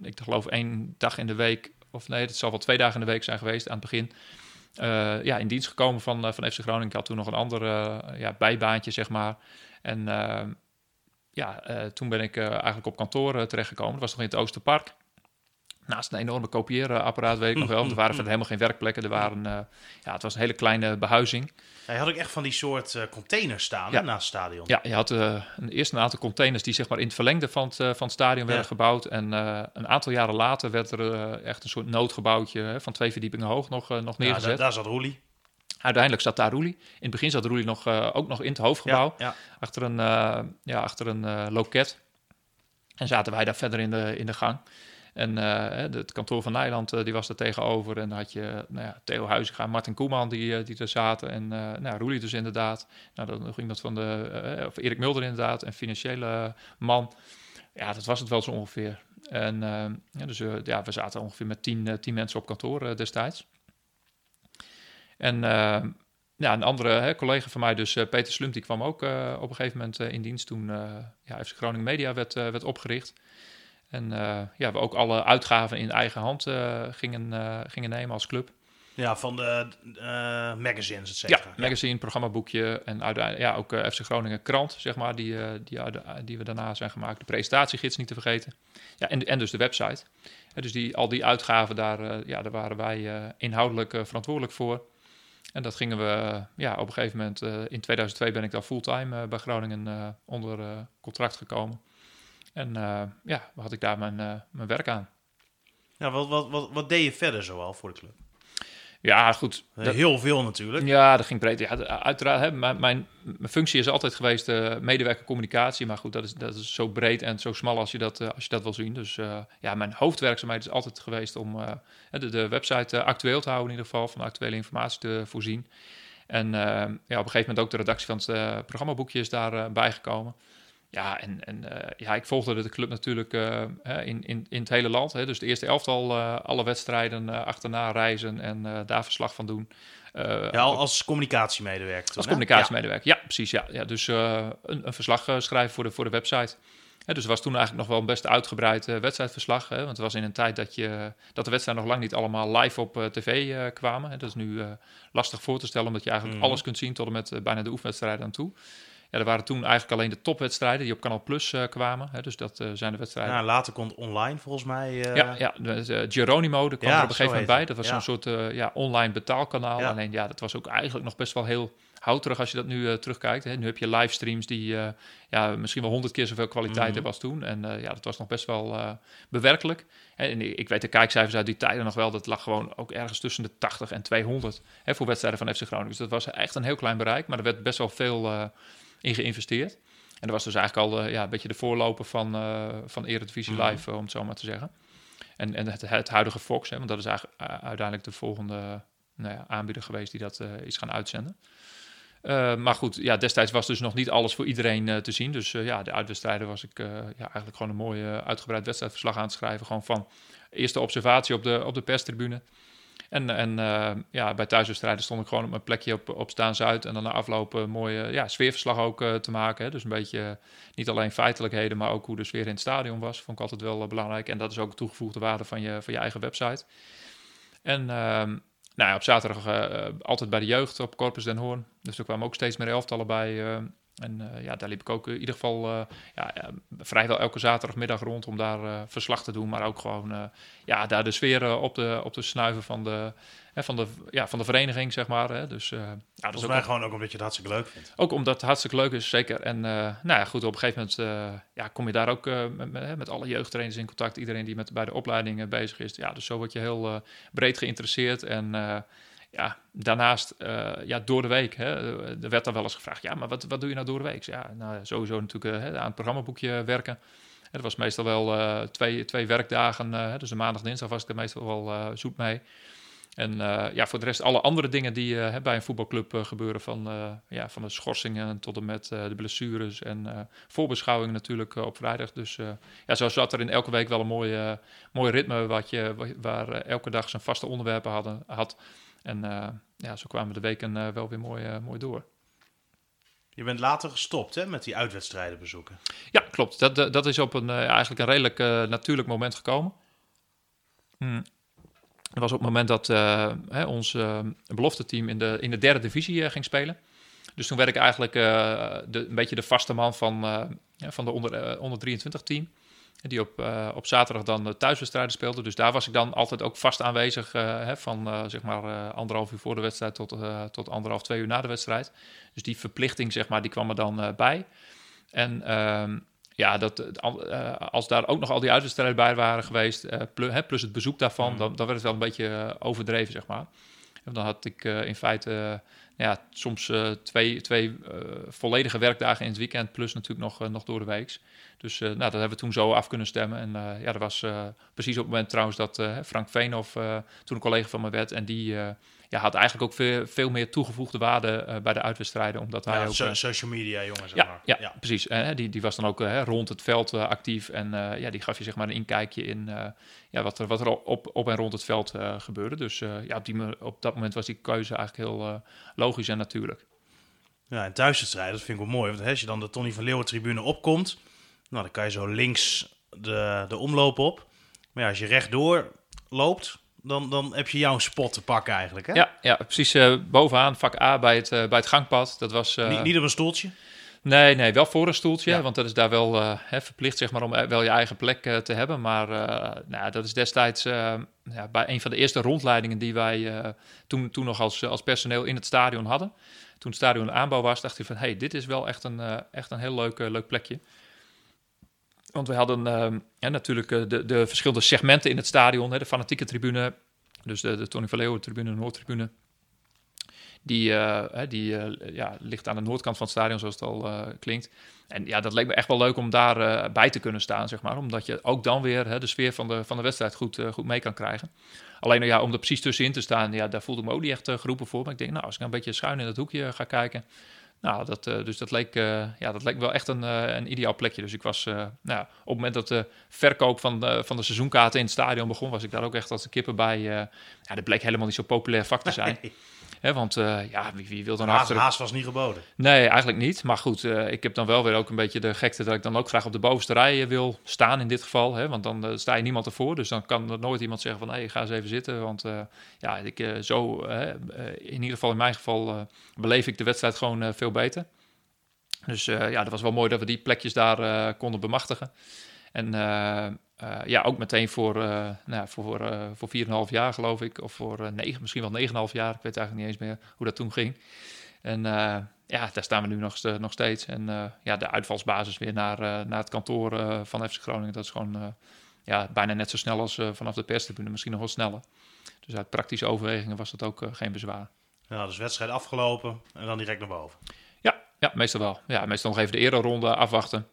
ik geloof één dag in de week of nee, het zal wel twee dagen in de week zijn geweest aan het begin. Uh, ja, in dienst gekomen van, uh, van FC Groningen. Ik had toen nog een ander uh, ja, bijbaantje, zeg maar. En ja, toen ben ik eigenlijk op kantoor terechtgekomen. Dat was nog in het Oosterpark. Naast een enorme kopieerapparaat, weet ik nog wel. Er waren verder helemaal geen werkplekken. Er waren, ja, het was een hele kleine behuizing. Hij had ook echt van die soort uh, containers staan ja. naast het stadion. Ja, je had uh, een, eerst een aantal containers die zeg maar in het verlengde van het, van het stadion werden gebouwd. En een aantal jaren later werd er echt een soort noodgebouwtje van twee verdiepingen hoog nog, nog neergezet. Ja, daar, daar zat Roelie. Uiteindelijk zat daar Roelie. In het begin zat Roelie nog, ook nog in het hoofdgebouw. Ja, achter een, ja, achter een loket. En zaten wij daar verder in de, in de gang. En uh, het kantoor van Nijland uh, die was er tegenover. En dan had je nou ja, Theo Huizinga, Martin Koeman die, uh, die er zaten. En nou, Roelie dus inderdaad. Nou, dan ging dat van de... of Erik Mulder inderdaad, een financiële man. Ja, dat was het wel zo ongeveer. En ja, dus ja, we zaten ongeveer met tien, tien mensen op kantoor destijds. En ja, een andere hè, collega van mij, dus Peter Slumt, die kwam ook op een gegeven moment in dienst toen ja, FC Groningen Media werd, werd opgericht. En uh, ja, we ook alle uitgaven in eigen hand uh, gingen, uh, gingen nemen als club. Ja, van de magazines, et cetera. Ja, magazine, programmaboekje en uiteindelijk ja, ook FC Groningen krant, zeg maar, die, die, die we daarna zijn gemaakt. De presentatiegids niet te vergeten. Ja, en, en dus de website. dus die, al die uitgaven, daar, ja, daar waren wij inhoudelijk verantwoordelijk voor. En dat gingen we, ja, op een gegeven moment, in 2002 ben ik daar fulltime bij Groningen onder contract gekomen. En uh, ja, had ik daar mijn, uh, mijn werk aan. Ja, wat, wat, wat, wat deed je verder zoal voor de club? Ja, goed. Dat, Heel veel natuurlijk. Ja, dat ging breed. Ja, uiteraard, hè, mijn, mijn, mijn, functie is altijd geweest uh, medewerker communicatie. Maar goed, dat is, dat is zo breed en zo smal als je dat, uh, als je dat wil zien. Dus uh, ja, mijn hoofdwerkzaamheid is altijd geweest om de, de, website actueel te houden in ieder geval. Van actuele informatie te voorzien. En ja, op een gegeven moment ook de redactie van het programmaboekje is daarbij bijgekomen. Ja, en, en uh, ja, ik volgde de club natuurlijk uh, in, in, in het hele land. Hè. Dus de eerste elftal, uh, alle wedstrijden achterna reizen en daar verslag van doen. ja, als communicatiemedewerker. Toen, als communicatiemedewerker, ja. ja. precies. Ja. Ja, dus een, een, verslag schrijven voor de, voor de website. dus het was toen eigenlijk nog wel een best uitgebreid wedstrijdverslag. Hè, want het was in een tijd dat, je, dat de wedstrijden nog lang niet allemaal live op tv kwamen. Hè. Dat is nu lastig voor te stellen, omdat je eigenlijk mm. alles kunt zien tot en met bijna de oefenwedstrijden aan toe. Ja, er waren toen eigenlijk alleen de topwedstrijden die op Canal Plus uh, kwamen. Hè, dus dat uh, zijn de wedstrijden. Ja, later komt online volgens mij. Uh... Ja, ja de, Geronimo, daar kwam ja, er op een gegeven moment bij. Dat was zo'n soort ja, online betaalkanaal. Alleen ja, dat was ook eigenlijk nog best wel heel houterig als je dat nu terugkijkt. Hè. Nu heb je livestreams die ja, misschien wel honderd keer zoveel kwaliteit mm -hmm. hebben als toen. En ja, dat was nog best wel bewerkelijk. En ik weet de kijkcijfers uit die tijden nog wel. Dat lag gewoon ook ergens tussen de 80 en 200 hè, voor wedstrijden van FC Groningen. Dus dat was echt een heel klein bereik. Maar er werd best wel veel in geïnvesteerd. En dat was dus eigenlijk al uh, ja, een beetje de voorloper van, uh, van Eredivisie mhm. Live, mm om het zo maar te zeggen. En, en het, het huidige Fox, hè, want dat is eigenlijk uiteindelijk de volgende nou ja, aanbieder geweest die dat is gaan uitzenden. maar goed, ja, destijds was dus nog niet alles voor iedereen te zien. Dus ja, de uitwedstrijden was ik ja, eigenlijk gewoon een mooi uitgebreid wedstrijdverslag aan het schrijven. Gewoon van eerste observatie op de, op de perstribune. En, en uh, ja, bij thuiswedstrijden stond ik gewoon op mijn plekje op, op Staan Zuid. En dan na afloop een mooie ja, sfeerverslag ook uh, te maken. Hè. Dus een beetje niet alleen feitelijkheden, maar ook hoe de sfeer in het stadion was. Vond ik altijd wel belangrijk. En dat is ook de toegevoegde waarde van je, van je eigen website. En ehm, nou ja, op zaterdag altijd bij de jeugd op Corpus Den Hoorn. Dus er kwamen ook steeds meer elftallen bij. En ja, daar liep ik ook in ieder geval ja, vrijwel elke zaterdagmiddag rond om daar verslag te doen. Maar ook gewoon ja, daar de sfeer op, de, op te snuiven van de, van, de, ja, van de vereniging, zeg maar. Hè. Dus, ja, dat is mij gewoon ook omdat je het hartstikke leuk vindt. Ook omdat het hartstikke leuk is, zeker. En nou ja, goed, op een gegeven moment ja, kom je daar ook met, met, alle jeugdtrainers in contact. Iedereen die met, bij de opleidingen bezig is. Ja, dus zo word je heel breed geïnteresseerd. En ja, daarnaast, ja, door de week. Hè, er werd dan wel eens gevraagd, ja, maar wat, wat doe je nou door de week? Ja, nou, sowieso natuurlijk aan het programmaboekje werken. Dat was meestal wel twee, twee werkdagen. dus de maandag, dinsdag was ik er meestal wel zoet mee. En uh, ja, voor de rest alle andere dingen die uh, bij een voetbalclub uh, gebeuren. Van, ja, van de schorsingen tot en met de blessures en voorbeschouwingen natuurlijk op vrijdag. Dus ja, zo zat er in elke week wel een mooi, mooi ritme wat je, waar elke dag zijn vaste onderwerpen hadden, had. En ja, zo kwamen de weken wel weer mooi, mooi door. Je bent later gestopt hè, met die uitwedstrijden bezoeken. Ja, klopt. Dat, dat is op een, eigenlijk een redelijk natuurlijk moment gekomen. Hmm. Dat was op het moment dat uh, hè, ons belofte team in de, in de derde divisie uh, ging spelen. Dus toen werd ik eigenlijk de, een beetje de vaste man van, van de onder, onder 23 team. Die op, op zaterdag dan thuiswedstrijden speelde. Dus daar was ik dan altijd ook vast aanwezig. Hè, van zeg maar anderhalf uur voor de wedstrijd tot, tot anderhalf, twee uur na de wedstrijd. Dus die verplichting zeg maar, die kwam er dan bij. En ehm, ja, dat, uh, als daar ook nog al die uitwedstrijden bij waren geweest, uh, plus, hè, plus, het bezoek daarvan, mm. dan, dan werd het wel een beetje uh, overdreven, zeg maar. En dan had ik in feite ja, soms twee, twee volledige werkdagen in het weekend, plus natuurlijk nog, nog door de week. Dus nou, dat hebben we toen zo af kunnen stemmen. En ja, dat was precies op het moment trouwens dat Frank Veenhoff toen een collega van me werd. En die ja, had eigenlijk ook veel, veel meer toegevoegde waarde uh, bij de uitwedstrijden. Omdat hij ook, uh, social media jongens. Ja, maar. ja, ja, precies. Uh, die, die was dan ook rond het veld actief. En ja, die gaf je zeg maar een inkijkje in ja, wat, er, wat er op, op en rond het veld gebeurde. Dus ja, op, die, op dat moment was die keuze eigenlijk heel logisch en natuurlijk. Ja, en thuiswedstrijden, dat vind ik wel mooi. Want als je dan de Tony van Leeuwen tribune opkomt, nou, dan kan je zo links de, de omloop op. Maar ja, als je rechtdoor loopt, dan, dan heb je jouw spot te pakken eigenlijk. Hè? Ja, ja, precies uh, bovenaan, vak A bij het, uh, bij het gangpad. Dat was, uh, niet, niet op een stoeltje? Nee, nee, wel voor een stoeltje. Want dat is daar wel hè, verplicht zeg maar, om wel je eigen plek te hebben. Maar nou, dat is destijds ja, bij een van de eerste rondleidingen die wij toen, toen nog als, als personeel in het stadion hadden. Toen het stadion aanbouw was, dacht ik van... hé, hey, dit is wel echt een, echt een heel leuk, leuk plekje. Want we hadden uh, natuurlijk uh, de, de verschillende segmenten in het stadion. Hè, de fanatieke tribune, dus de, Tony van Leeuwen tribune, de Noordtribune. Die, uh, die ja, ligt aan de noordkant van het stadion, zoals het al klinkt. En ja, dat leek me echt wel leuk om daar bij te kunnen staan, zeg maar. Omdat je ook dan weer hè, de sfeer van de, van de wedstrijd goed, goed mee kan krijgen. Alleen ja, om er precies tussenin te staan, ja, daar voelde ik me ook niet echt geroepen voor. Maar ik denk, nou, als ik een beetje schuin in dat hoekje ga kijken nou, dat, uh, dus dat leek, uh, ja, dat leek wel echt een, uh, een ideaal plekje. Dus ik was, nou, op het moment dat de verkoop van de, van de seizoenkaarten in het stadion begon, was ik daar ook echt als de kippen bij. ja, dat bleek helemaal niet zo populair vak te zijn. Want uh, ja, wie, wie, wil dan haast, achter... Haast was niet geboden. Nee, eigenlijk niet. Maar goed, uh, ik heb dan wel weer ook een beetje de gekte dat ik dan ook graag op de bovenste rij eh, wil staan in dit geval. Hè, want dan uh, sta je niemand ervoor. Dus dan kan er nooit iemand zeggen van, hé, hey, ga eens even zitten. Want ja, ik, zo, in ieder geval in mijn geval, beleef ik de wedstrijd gewoon veel beter. Dus ja, dat was wel mooi dat we die plekjes daar konden bemachtigen. En uh, ja, ook meteen voor, uh, nou, voor, voor 4,5 jaar geloof ik. Of voor negen, misschien wel 9,5 jaar. Ik weet eigenlijk niet eens meer hoe dat toen ging. En ja, daar staan we nu nog, nog steeds. En ja, de uitvalsbasis weer naar, naar het kantoor van FC Groningen. Dat is gewoon ja, bijna net zo snel als vanaf de perstribune. Misschien nog wel sneller. Dus uit praktische overwegingen was dat ook geen bezwaar. Ja, dus wedstrijd afgelopen en dan direct naar boven. Ja, ja meestal wel. Ja, meestal nog even de ronde afwachten.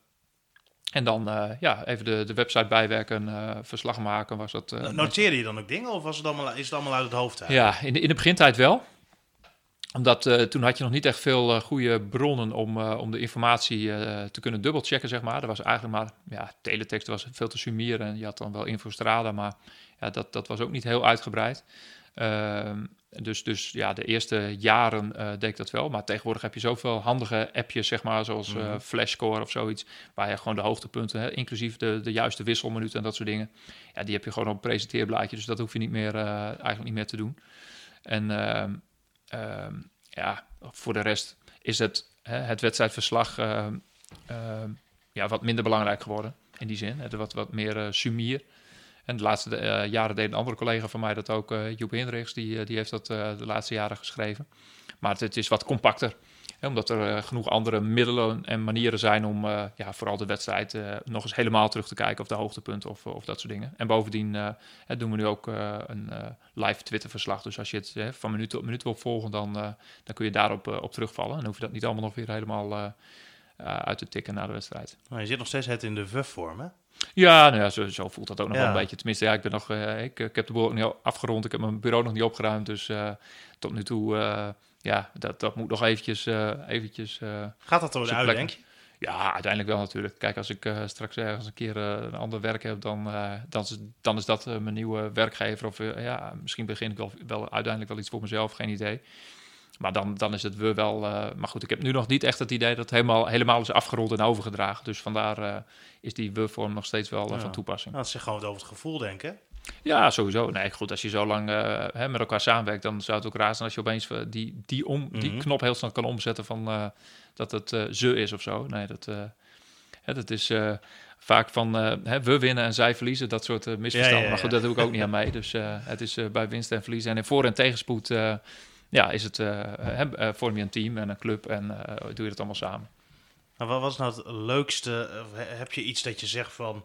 En dan uh, ja, even de, de website bijwerken, uh, verslag maken. Was dat, uh, Noteerde je dan ook dingen of was het allemaal, is het allemaal uit het hoofd? Ja, in de, in de begintijd wel. Omdat toen had je nog niet echt veel goede bronnen om, om de informatie te kunnen dubbelchecken, zeg maar. Er was eigenlijk maar, ja, teletext was veel te summeren. En je had dan wel Infostrada, maar ja, dat, dat was ook niet heel uitgebreid. Ehm, dus, dus ja, de eerste jaren uh, deed ik dat wel. Maar tegenwoordig heb je zoveel handige appjes, zeg maar, zoals uh, Flashscore of zoiets. Waar je gewoon de hoogtepunten, hè, inclusief de, de juiste wisselminuten en dat soort dingen. Ja, die heb je gewoon op een presenteerblaadje. Dus dat hoef je niet meer, uh, eigenlijk niet meer te doen. En ehm, ehm, ja, voor de rest is het het wedstrijdverslag ja, wat minder belangrijk geworden. In die zin, het wat, wat meer sumier. En de laatste jaren deed een andere collega van mij dat ook, Joep Hendricks, die, die heeft dat de laatste jaren geschreven. Maar het, is wat compacter omdat er uh, genoeg andere middelen en manieren zijn om uh, ja, vooral de wedstrijd uh, nog eens helemaal terug te kijken of de hoogtepunten of, of dat soort dingen. En bovendien doen we nu ook een live Twitter-verslag. Dus als je het van minuut tot minuut wil volgen, dan, dan kun je daarop op terugvallen. En hoef je dat niet allemaal nog weer helemaal uit te tikken na de wedstrijd. Maar je zit nog steeds het in de VUF-vorm, hè? Ja, nou ja zo, zo, voelt dat ook nog wel een beetje. Tenminste, ja, ik, ben nog, ik, ik heb de boel ook niet afgerond. Ik heb mijn bureau nog niet opgeruimd. Dus tot nu toe ja, dat, dat moet nog eventjes... Eventjes Gaat dat er wel uit, denk je? Ja, uiteindelijk wel natuurlijk. Kijk, als ik straks ergens een keer een ander werk heb, dan, dan, is, dan is dat mijn nieuwe werkgever. Of ja, misschien begin ik wel, wel uiteindelijk wel iets voor mezelf, geen idee. Maar dan, dan is het we wel. maar goed, ik heb nu nog niet echt het idee dat het helemaal, helemaal is afgerond en overgedragen. Dus vandaar is die we-vorm nog steeds wel van toepassing. Nou, dat is gewoon over het gevoel denken. Ja, sowieso. Nee, goed, als je zo lang hè, met elkaar samenwerkt, dan zou het ook raar zijn als je opeens die, die, om, die mhm. knop heel snel kan omzetten van dat het ze is of zo. Nee, dat, hè, dat is vaak van hè, we winnen en zij verliezen, dat soort misverstanden. Ja, ja, maar goed, dat doe ik ook niet aan mee. Dus het is bij winst en verliezen. En in voor- en tegenspoed ja, is het, vorm je een team en een club en doe je het allemaal samen. Wat was nou het leukste? Heb je iets dat je zegt van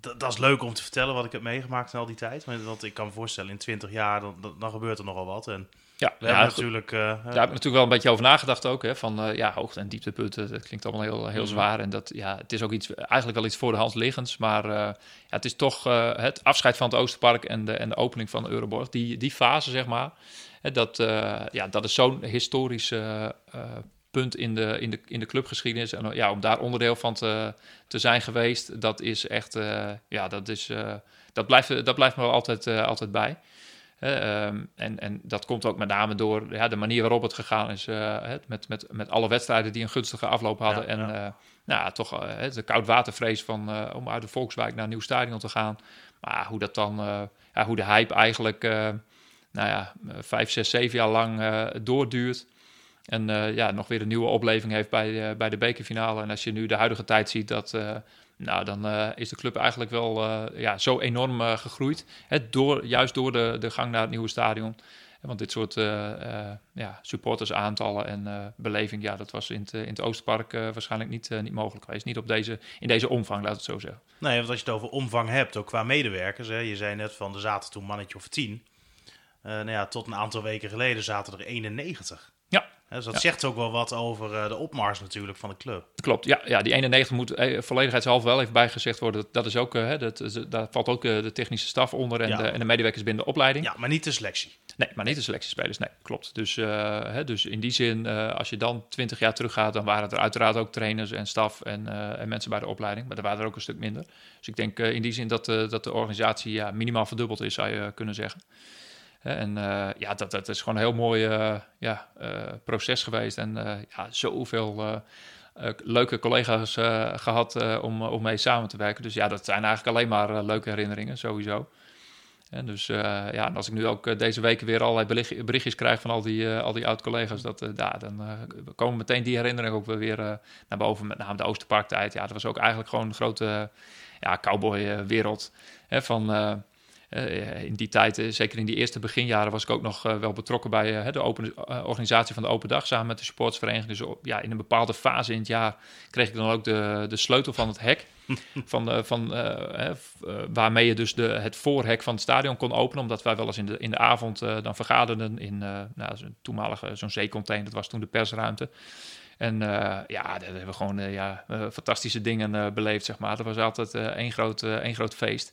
dat is leuk om te vertellen wat ik heb meegemaakt in al die tijd. Want ik kan me voorstellen, in 20 jaar, dan, dan gebeurt er nogal wat. En ja, we ja, natuurlijk... Uh, daar heb ik natuurlijk wel een beetje over nagedacht ook. Hè, van uh, ja, hoogte- en dieptepunten, dat klinkt allemaal heel, heel mhm. zwaar. En dat, ja, het is ook iets, eigenlijk wel iets voor de hand liggends. Maar uh, ja, het is toch het afscheid van het Oosterpark en de, en de opening van Euroborg. Die, die fase, zeg maar, hè, dat, ja, dat is zo'n historische punt in de, in de, in de clubgeschiedenis. En ja, om daar onderdeel van te, te zijn geweest, dat is echt, ja, dat, is, dat, blijft, dat blijft me wel altijd, altijd bij. Um, en, en dat komt ook met name door ja, de manier waarop het gegaan is. met, met, met alle wedstrijden die een gunstige afloop hadden. en ja. nou, toch de koudwatervrees van, om uit de Volkswijk naar een nieuw stadion te gaan. Maar hoe dat dan, ja, hoe de hype eigenlijk, nou ja, vijf, zes, zeven jaar lang doorduurt. En ja, nog weer een nieuwe opleving heeft bij, bij de bekerfinale. En als je nu de huidige tijd ziet, dat, nou, dan is de club eigenlijk wel ja, zo enorm gegroeid. Hè, door, juist door de, de gang naar het nieuwe stadion. Want dit soort ja, supportersaantallen en beleving, ja, dat was in het, in het Oosterpark waarschijnlijk niet, niet mogelijk geweest. Niet op deze, in deze omvang, laat het zo zeggen. Nee, want als je het over omvang hebt, ook qua medewerkers. Hè, je zei net van, er zaten toen mannetje of tien. nou ja, tot een aantal weken geleden zaten er 91. Dus dat zegt ook wel wat over uh, de opmars natuurlijk van de club. Klopt, ja. ja die 91 moet eh, volledigheidshalve wel even bijgezegd worden. Dat, is ook, uh, dat, daar valt ook de technische staf onder en, de, en de medewerkers binnen de opleiding. Ja, maar niet de selectie. Nee, maar niet de selectiespelers. Nee, klopt. Dus, hè, dus in die zin, als je dan 20 jaar teruggaat, dan waren er uiteraard ook trainers en staf en, en mensen bij de opleiding. Maar er waren er ook een stuk minder. Dus ik denk in die zin dat, dat de organisatie ja, minimaal verdubbeld is, zou je kunnen zeggen. En uh, ja, dat, dat is gewoon een heel mooi uh, ja, uh, proces geweest. En ja, zoveel leuke collega's gehad om, om mee samen te werken. Dus ja, dat zijn eigenlijk alleen maar leuke herinneringen, sowieso. En dus ja, en als ik nu ook deze weken weer allerlei berichtjes krijg van al die, al die oud-collega's, dat, ja, dan komen meteen die herinneringen ook weer naar boven. Met name de Oosterparktijd. Ja, dat was ook eigenlijk gewoon een grote ja, cowboy-wereld. van uh, in die tijd, uh, zeker in die eerste beginjaren, was ik ook nog uh, wel betrokken bij de open, organisatie van de Open Dag samen met de supportsvereniging. Dus ja, in een bepaalde fase in het jaar kreeg ik dan ook de, de sleutel van het hek. van, van, waarmee je dus de, het voorhek van het stadion kon openen. Omdat wij wel eens in de, in de avond dan vergaderden in nou, zo'n toenmalige zo'n zeecontainer. Dat was toen de persruimte. En ja, daar hebben we gewoon ja, fantastische dingen beleefd, zeg maar. Dat was altijd één, groot, één groot feest.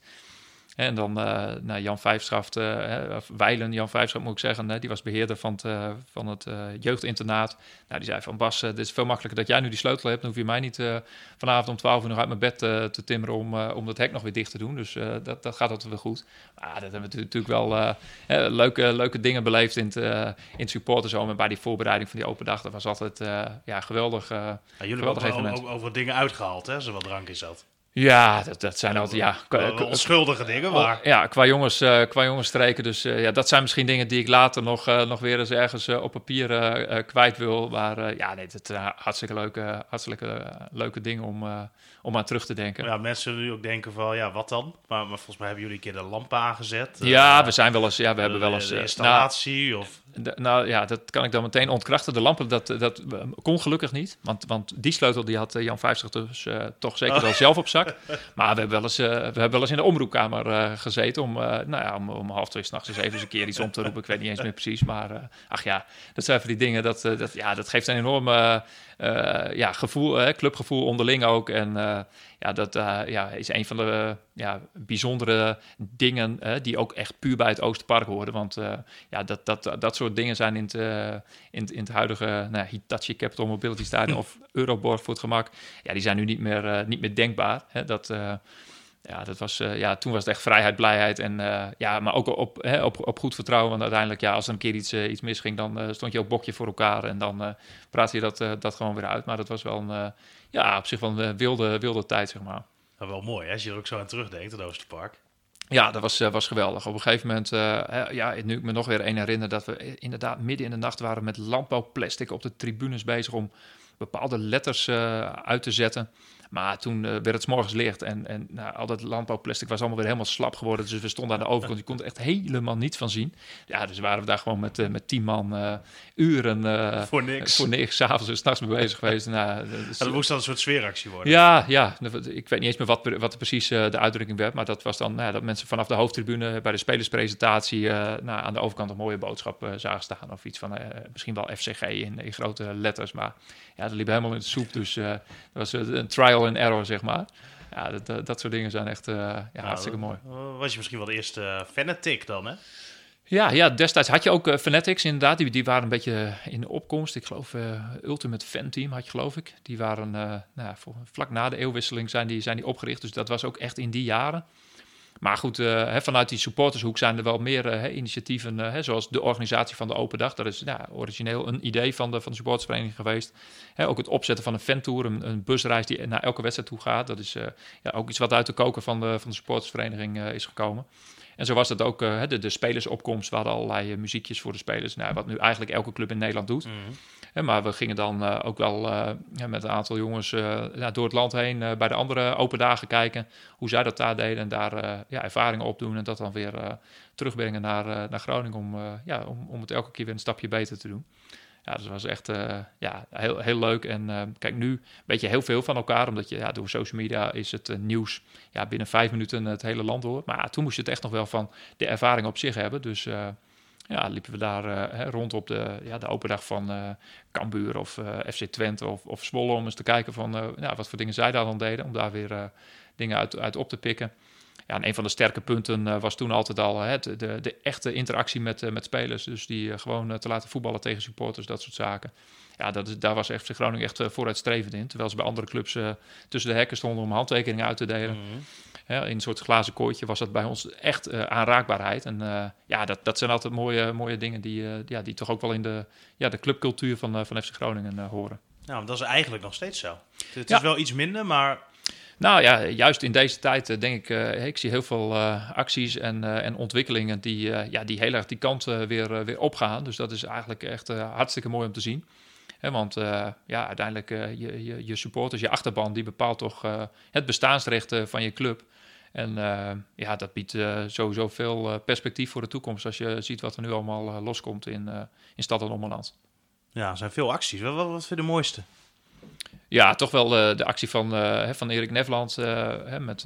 En dan uh, nou, Jan Vijfschaft, uh, of Weilen, Jan Vijfschaft moet ik zeggen, die was beheerder van het, uh, van het jeugdinternaat. Nou, die zei van Bas, dit is veel makkelijker dat jij nu die sleutel hebt. Dan hoef je mij niet vanavond om 12 uur nog uit mijn bed te timmeren om, om dat hek nog weer dicht te doen. Dus dat, dat gaat altijd wel goed. Maar dat hebben we natuurlijk wel leuke, leuke dingen beleefd in het, in het. En bij die voorbereiding van die open dag, dat was altijd ja, geweldig. Ja, jullie hebben ook over dingen uitgehaald, hè, zo wat drank is dat. Ja, dat, dat zijn altijd, ja... qua- onschuldige dingen, maar... Ja, qua jongens, eh, qua jongens streken. Dus eh, ja, dat zijn misschien dingen die ik later nog, eh, nog weer eens ergens op papier kwijt wil. Maar ja, nee, het hartstikke leuke, hartstikke leuke dingen om, om aan terug te denken. Ja, mensen zullen nu ook denken van, ja, wat dan? Maar, maar volgens mij hebben jullie een keer de lampen aangezet. Ja, Eh, we zijn wel eens, ja, we de- hebben wel eens... De eh, installatie, of... nou, de- nou ja, dat kan ik dan meteen ontkrachten. De lampen, dat, dat eh, kon gelukkig niet. Want, want die sleutel die had eh, Jan 50 dus eh, toch zeker wel zelf op zak. Maar we hebben wel eens, eh, we hebben wel eens in de omroepkamer eh, gezeten om, eh, nou ja, om, om half twee s'nachts eens even eens een keer iets om te roepen. Ik weet niet eens meer precies, maar eh, ach ja, dat zijn van die dingen, dat, eh, dat, ja, dat geeft een enorm eh, eh, ja, gevoel, hè, clubgevoel onderling ook. En eh, ja, dat eh, ja, is een van de ja, bijzondere dingen eh, die ook echt puur bij het Oosterpark horen. Want eh, ja, dat, dat, dat soort dingen zijn in het, eh, in het, huidige nou, Hitachi Capital Mobility Stadium of Euroborg voor het gemak, ja, die zijn nu niet meer, eh, niet meer denkbaar. Hè? Dat, eh, ja, dat was, eh, ja, toen was het echt vrijheid, blijheid en eh, ja, maar ook op, hè, op, op goed vertrouwen. Want uiteindelijk, ja, als er een keer iets, eh, iets misging, dan stond je ook bokje voor elkaar en dan praatte je dat, dat gewoon weer uit. Maar dat was wel een, ja, op zich wel een wilde, wilde tijd, zeg maar. Nou, wel mooi, hè, als je er ook zo aan terugdenkt, het Oosterpark. Ja, dat was, was geweldig. Op een gegeven moment, ja, nu ik me nog weer een herinner, dat we inderdaad midden in de nacht waren met landbouwplastic op de tribunes bezig om bepaalde letters uit te zetten. Maar toen eh, werd het 's morgens licht en, en nou, al dat landbouwplastic was allemaal weer helemaal slap geworden. Dus we stonden aan de overkant, je kon er echt helemaal niets van zien. Ja, dus waren we daar gewoon met, eh, met tien man eh, uren Voor niks. voor niks, s'avonds en s'nachts mee bezig geweest. Nou, Ja, dat moest dan een soort sfeeractie worden. ja, ja, ik weet niet eens meer wat, wat precies de uitdrukking werd. Maar dat was dan nou, dat mensen vanaf de hoofdtribune bij de spelerspresentatie nou, aan de overkant een mooie boodschap zagen staan. Of iets van misschien wel FCG in, in grote letters. Maar ja, dat liep helemaal in de soep. Dus dat was een trial and error, zeg maar. Ja, dat, dat, dat soort dingen zijn echt eh, ja, Nou, hartstikke mooi. eh, Was je misschien wel de eerste uh, fanatic dan, hè? Ja, ja, destijds had je ook eh, Fanatics inderdaad. Die, die waren een beetje in de opkomst. Ik geloof eh, Ultimate Fan Team had je geloof ik. Die waren eh, nou, ja, voor, vlak na de eeuwwisseling zijn die, zijn die opgericht. Dus dat was ook echt in die jaren. Maar goed, eh, vanuit die supportershoek zijn er wel meer eh, initiatieven, eh, zoals de organisatie van de Open Dag. Dat is ja, origineel een idee van de, van de supportersvereniging geweest. Ook het opzetten van een fantour, een, een busreis die naar elke wedstrijd toe gaat. Dat is ja, ook iets wat uit de koker van de, van de supportersvereniging is gekomen. En zo was het ook de, de spelersopkomst. We hadden allerlei muziekjes voor de spelers. Nou, wat nu eigenlijk elke club in Nederland doet. -hmm. Maar we gingen dan uh, ook wel ja, met een aantal jongens ja, door het land heen bij de andere open dagen kijken. Hoe zij dat daar deden. En daar ja, ervaringen opdoen. En dat dan weer terugbrengen naar, naar Groningen. Om, ja, om, om het elke keer weer een stapje beter te doen. Ja, dus dat was echt ja, heel, heel leuk. En kijk, nu weet je heel veel van elkaar, omdat je ja, door social media is het nieuws ja, binnen vijf minuten het hele land door. Maar toen moest je het echt nog wel van de ervaring op zich hebben. Dus ja, liepen we daar hè, rond op de, ja, de open dag van Cambuur of FC Twente of, of Zwolle om eens te kijken van ja, wat voor dingen zij daar dan deden. Om daar weer dingen uit, uit op te pikken. Ja, en een van de sterke punten uh, was toen altijd al hè, de, de, echte interactie met, uh, met spelers. Dus die uh, gewoon te laten voetballen tegen supporters, dat soort zaken. Ja, dat daar was FC Groningen echt vooruitstrevend in. Terwijl ze bij andere clubs tussen de hekken stonden om handtekeningen uit te delen. -hmm. Ja, in een soort glazen kooitje was dat bij ons echt aanraakbaarheid. En ja, dat, dat zijn altijd mooie, mooie dingen die, ja, die toch ook wel in de, ja, de clubcultuur van, van FC Groningen horen. Nou, dat is eigenlijk nog steeds zo. Het is ja. wel iets minder, maar nou ja, juist in deze tijd denk ik, uh, ik zie heel veel uh, acties en, en ontwikkelingen die, ja, die heel erg die kant weer, weer opgaan. Dus dat is eigenlijk echt hartstikke mooi om te zien. He, want ja, uiteindelijk je, je, je, supporters, je achterban, die bepaalt toch het bestaansrecht van je club. En ja, dat biedt sowieso veel perspectief voor de toekomst als je ziet wat er nu allemaal loskomt in, in stad en ommeland. Ja, er zijn veel acties. Wat, wat, wat vind je de mooiste? Ja, toch wel de actie van, van Erik Nevland uh, met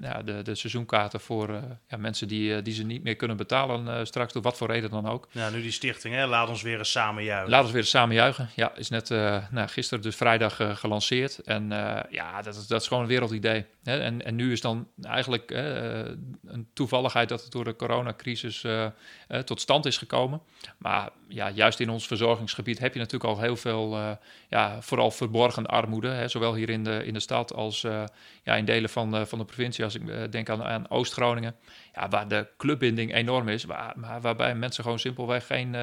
ja, de, de seizoenkaarten voor ja, mensen die, die ze niet meer kunnen betalen straks, door wat voor reden dan ook. Ja, nu die stichting, hè? laat ons weer eens samen juichen. Laat ons weer eens samen juichen. Ja, is net nou, gisteren, dus vrijdag, gelanceerd. En ja, dat is, dat is gewoon een wereldidee. Hè? En, en nu is dan eigenlijk een toevalligheid dat het door de coronacrisis tot stand is gekomen. Maar ja, juist in ons verzorgingsgebied heb je natuurlijk al heel veel, uh, ja, vooral verborgen armoede. Hè, zowel hier in de, in de stad als uh, ja, in delen van, uh, van de provincie als ik denk aan, aan Oost-Groningen. Ja, waar de clubbinding enorm is, waar, maar waarbij mensen gewoon simpelweg geen,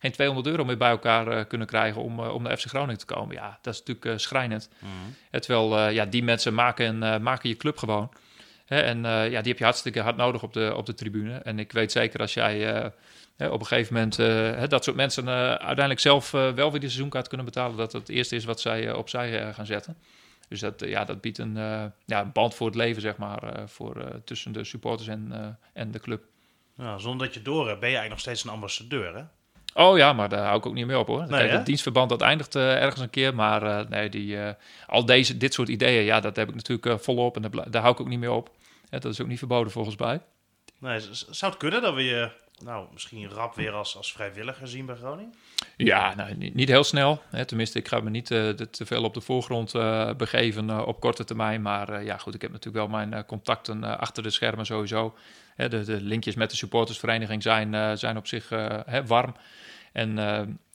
geen 200 euro meer bij elkaar kunnen krijgen om, om naar FC Groningen te komen. Ja, dat is natuurlijk schrijnend. Mm. Terwijl ja, die mensen maken, maken je club gewoon. Hè, en ja, die heb je hartstikke hard nodig op de, op de tribune. En ik weet zeker als jij op een gegeven moment uh, dat soort mensen uh, uiteindelijk zelf uh, wel weer de seizoenkaart kunnen betalen. Dat het eerste is wat zij opzij gaan zetten. Dus dat, ja, dat biedt een, ja, een band voor het leven, zeg maar, voor, tussen de supporters en, en de club. Ja, zonder dat je door hebt, ben je eigenlijk nog steeds een ambassadeur, hè? Oh ja, maar daar hou ik ook niet mee op hoor. Nee, het dienstverband dat eindigt ergens een keer, maar nee, die, al deze, dit soort ideeën, ja, dat heb ik natuurlijk volop en daar, daar hou ik ook niet meer op. dat is ook niet verboden volgens mij. Nee, zou het kunnen dat we je nou, misschien rap weer als, als vrijwilliger zien bij Groningen? Ja, nou, niet, heel snel. Hè. Tenminste, ik ga me niet uh, te veel op de voorgrond uh, begeven uh, op korte termijn. Maar ja, goed, ik heb natuurlijk wel mijn contacten achter de schermen sowieso. Hè, de, de, linkjes met de supportersvereniging zijn, zijn op zich hè, warm. En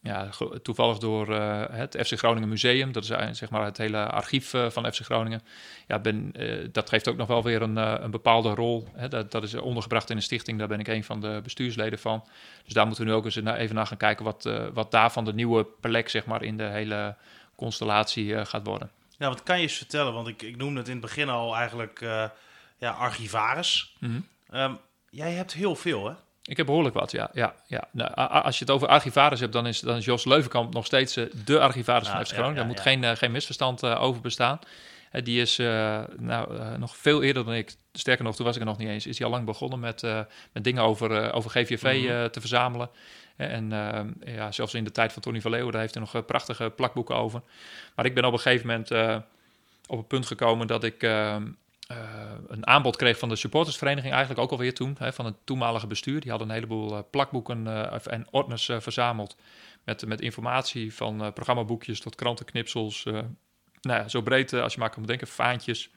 ja, toevallig door uh, het FC Groningen Museum, dat is zeg maar het hele archief uh, van FC Groningen. Ja, ben, dat geeft ook nog wel weer een, een bepaalde rol. Hè. Dat, dat, is ondergebracht in een stichting, daar ben ik een van de bestuursleden van. Dus daar moeten we nu ook eens even naar gaan kijken wat, wat daarvan de nieuwe plek zeg maar, in de hele constellatie gaat worden. Ja, wat kan je eens vertellen? Want ik, ik noemde het in het begin al eigenlijk ja, archivaris. Mm -hmm. jij hebt heel veel, hè? Ik heb behoorlijk wat, ja. ja, ja. Nou, als je het over archivaris hebt, dan is, dan is Jos Leuvenkamp nog steeds uh, de archivaris van FC Groningen. Daar moet geen, uh, geen misverstand uh, over bestaan. die is nou, nog veel eerder dan ik, sterker nog, toen was ik er nog niet eens, is hij al lang begonnen met, met dingen over, over GVV mhm. te verzamelen. En ja, zelfs in de tijd van Tony van Leeuwen, daar heeft hij nog prachtige plakboeken over. Maar ik ben op een gegeven moment op het punt gekomen dat ik uh, een aanbod kreeg van de supportersvereniging, eigenlijk ook alweer toen, hè, van het toenmalige bestuur. Die hadden een heleboel uh, plakboeken uh, en ordners verzameld met, met informatie van programmaboekjes tot krantenknipsels. nou ja, zo breed als je maar kan bedenken, vaantjes.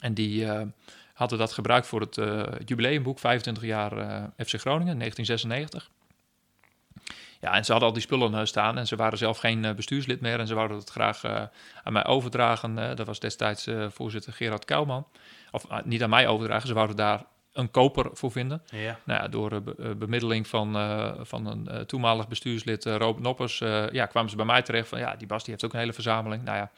En die hadden dat gebruikt voor het jubileumboek 25 jaar FC Groningen, 1996. Ja, en ze hadden al die spullen uh, staan en ze waren zelf geen uh, bestuurslid meer en ze wouden het graag uh, aan mij overdragen. dat was destijds voorzitter Gerard Kouwman. Of niet aan mij overdragen, ze wouden daar een koper voor vinden. Ja. Nou ja, door be bemiddeling van, van een toenmalig bestuurslid, Robert Noppers, ja, kwamen ze bij mij terecht van ja, die Bas die heeft ook een hele verzameling. Nou ja,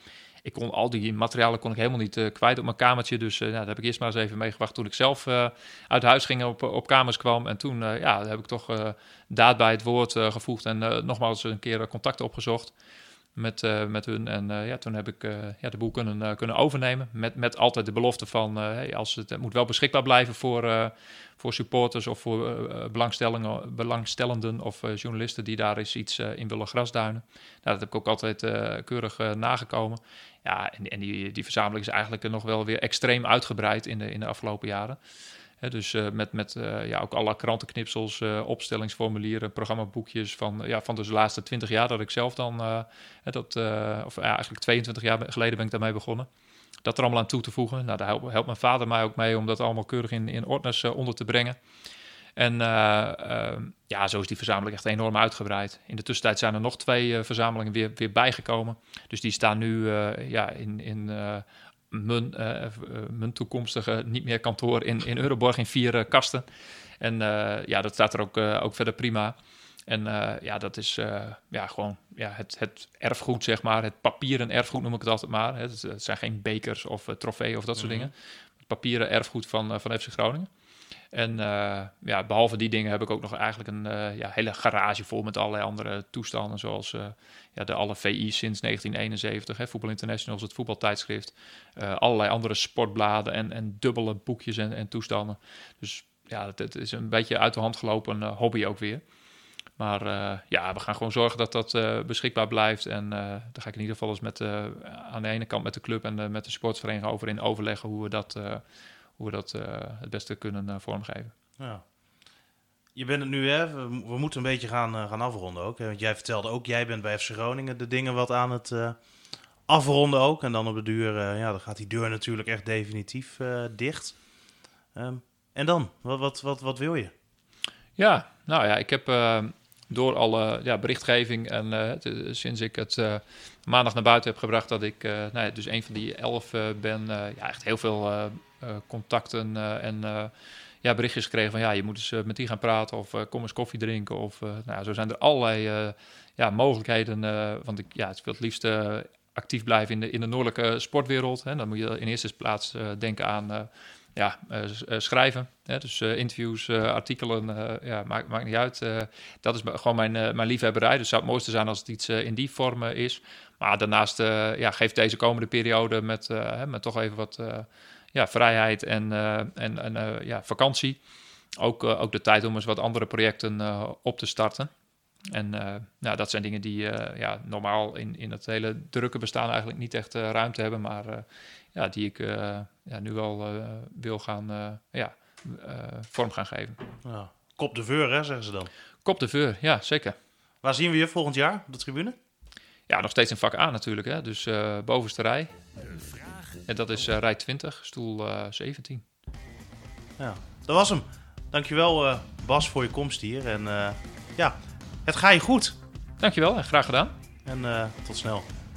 ik kon al die materialen kon ik helemaal niet uh, kwijt op mijn kamertje. Dus uh, daar heb ik eerst maar eens even meegewacht toen ik zelf uh, uit huis ging op, op kamers kwam. En toen ja, heb ik toch daad bij het woord gevoegd en nogmaals een keer contact opgezocht met, met hun. En ja, toen heb ik ja, de boel kunnen, kunnen overnemen. Met, met altijd de belofte van hey, als het, het, moet wel beschikbaar blijven voor, voor supporters of voor belangstellingen, belangstellenden of journalisten die daar eens iets in willen grasduinen. Nou, dat heb ik ook altijd keurig nagekomen. Ja, en, en die, die verzameling is eigenlijk nog wel weer extreem uitgebreid in de, in de afgelopen jaren. Dus uh, met, met uh, ja, ook alle krantenknipsels, uh, opstellingsformulieren, programmaboekjes van, ja, van dus de laatste 20 jaar dat ik zelf dan, dat, of eigenlijk 22 jaar geleden ben ik daarmee begonnen. Dat er allemaal aan toe te voegen. Nou, daar helpt, helpt mijn vader mij ook mee om dat allemaal keurig in, in ordners onder te brengen. En uh, ja, zo is die verzameling echt enorm uitgebreid. In de tussentijd zijn er nog twee verzamelingen weer, weer bijgekomen. Dus die staan nu ja, in, in mijn, mijn toekomstige niet meer kantoor in, in Euroborg in vier kasten. En ja, dat staat er ook, ook verder prima. En ja, dat is ja, gewoon ja, het, het erfgoed, zeg maar. Het papieren erfgoed noem ik het altijd maar. Het, zijn geen bekers of trofeeën of dat soort mhm. dingen. Het papieren erfgoed van, van FC Groningen. En uh, ja, behalve die dingen heb ik ook nog eigenlijk een uh, ja, hele garage vol met allerlei andere toestanden. Zoals uh, ja, de alle VI's sinds 1971, hè, Voetbal Internationals, het voetbaltijdschrift. allerlei andere sportbladen en, en dubbele boekjes en, en toestanden. Dus ja, het, het, is een beetje uit de hand gelopen hobby ook weer. Maar ja, we gaan gewoon zorgen dat dat beschikbaar blijft. En daar ga ik in ieder geval eens met, aan de ene kant met de club en met de sportvereniging over in overleggen hoe we dat hoe we dat eh, het beste kunnen eh, vormgeven. Ja. Je bent het nu, hè? We, moeten een beetje gaan, eh, gaan afronden ook. Hè? Want jij vertelde ook, jij bent bij FC Groningen de dingen wat aan het afronden ook. En dan op de duur, ja, dan gaat die deur natuurlijk echt definitief dicht. Um, en dan? Wat, wat, wat, wat wil je? Ja, nou ja, ik heb door alle ja, berichtgeving en sinds ik het maandag naar buiten heb gebracht dat ik nou ja, dus een van die elf ben, ja, echt heel veel contacten en ja, berichtjes gekregen van ja, je moet eens met die gaan praten of kom eens koffie drinken. Of nou, zo zijn er allerlei ja, mogelijkheden. want ik, ja, het wil het liefst actief blijven in de, in de noordelijke sportwereld. Hè. Dan moet je in eerste plaats denken aan ja, schrijven. Hè? Dus interviews, artikelen, ja, maakt, niet uit. dat is gewoon mijn, mijn liefhebberij. Dus zou het mooiste zijn als het iets in die vorm is. Maar daarnaast ja, geeft deze komende periode met, met toch even wat ja, vrijheid en, en, en ja, vakantie... Ook, ook de tijd om eens wat andere projecten op te starten. En dat zijn dingen die ja, normaal in, in het hele drukke bestaan eigenlijk niet echt ruimte hebben. Maar ja, die ik ja, nu wel wil gaan ja, vorm gaan geven. Ja. Kop de veur, hè, zeggen ze dan. Kop de veur, ja, zeker. Waar zien we je volgend jaar op de tribune? Ja, nog steeds in vak A natuurlijk. Hè? Dus uh, bovenste rij. En dat is uh, rij 20, stoel uh, 17. Ja, dat was hem. Dankjewel Bas voor je komst hier. En ja, het ga je goed. Dankjewel en graag gedaan. En tot snel.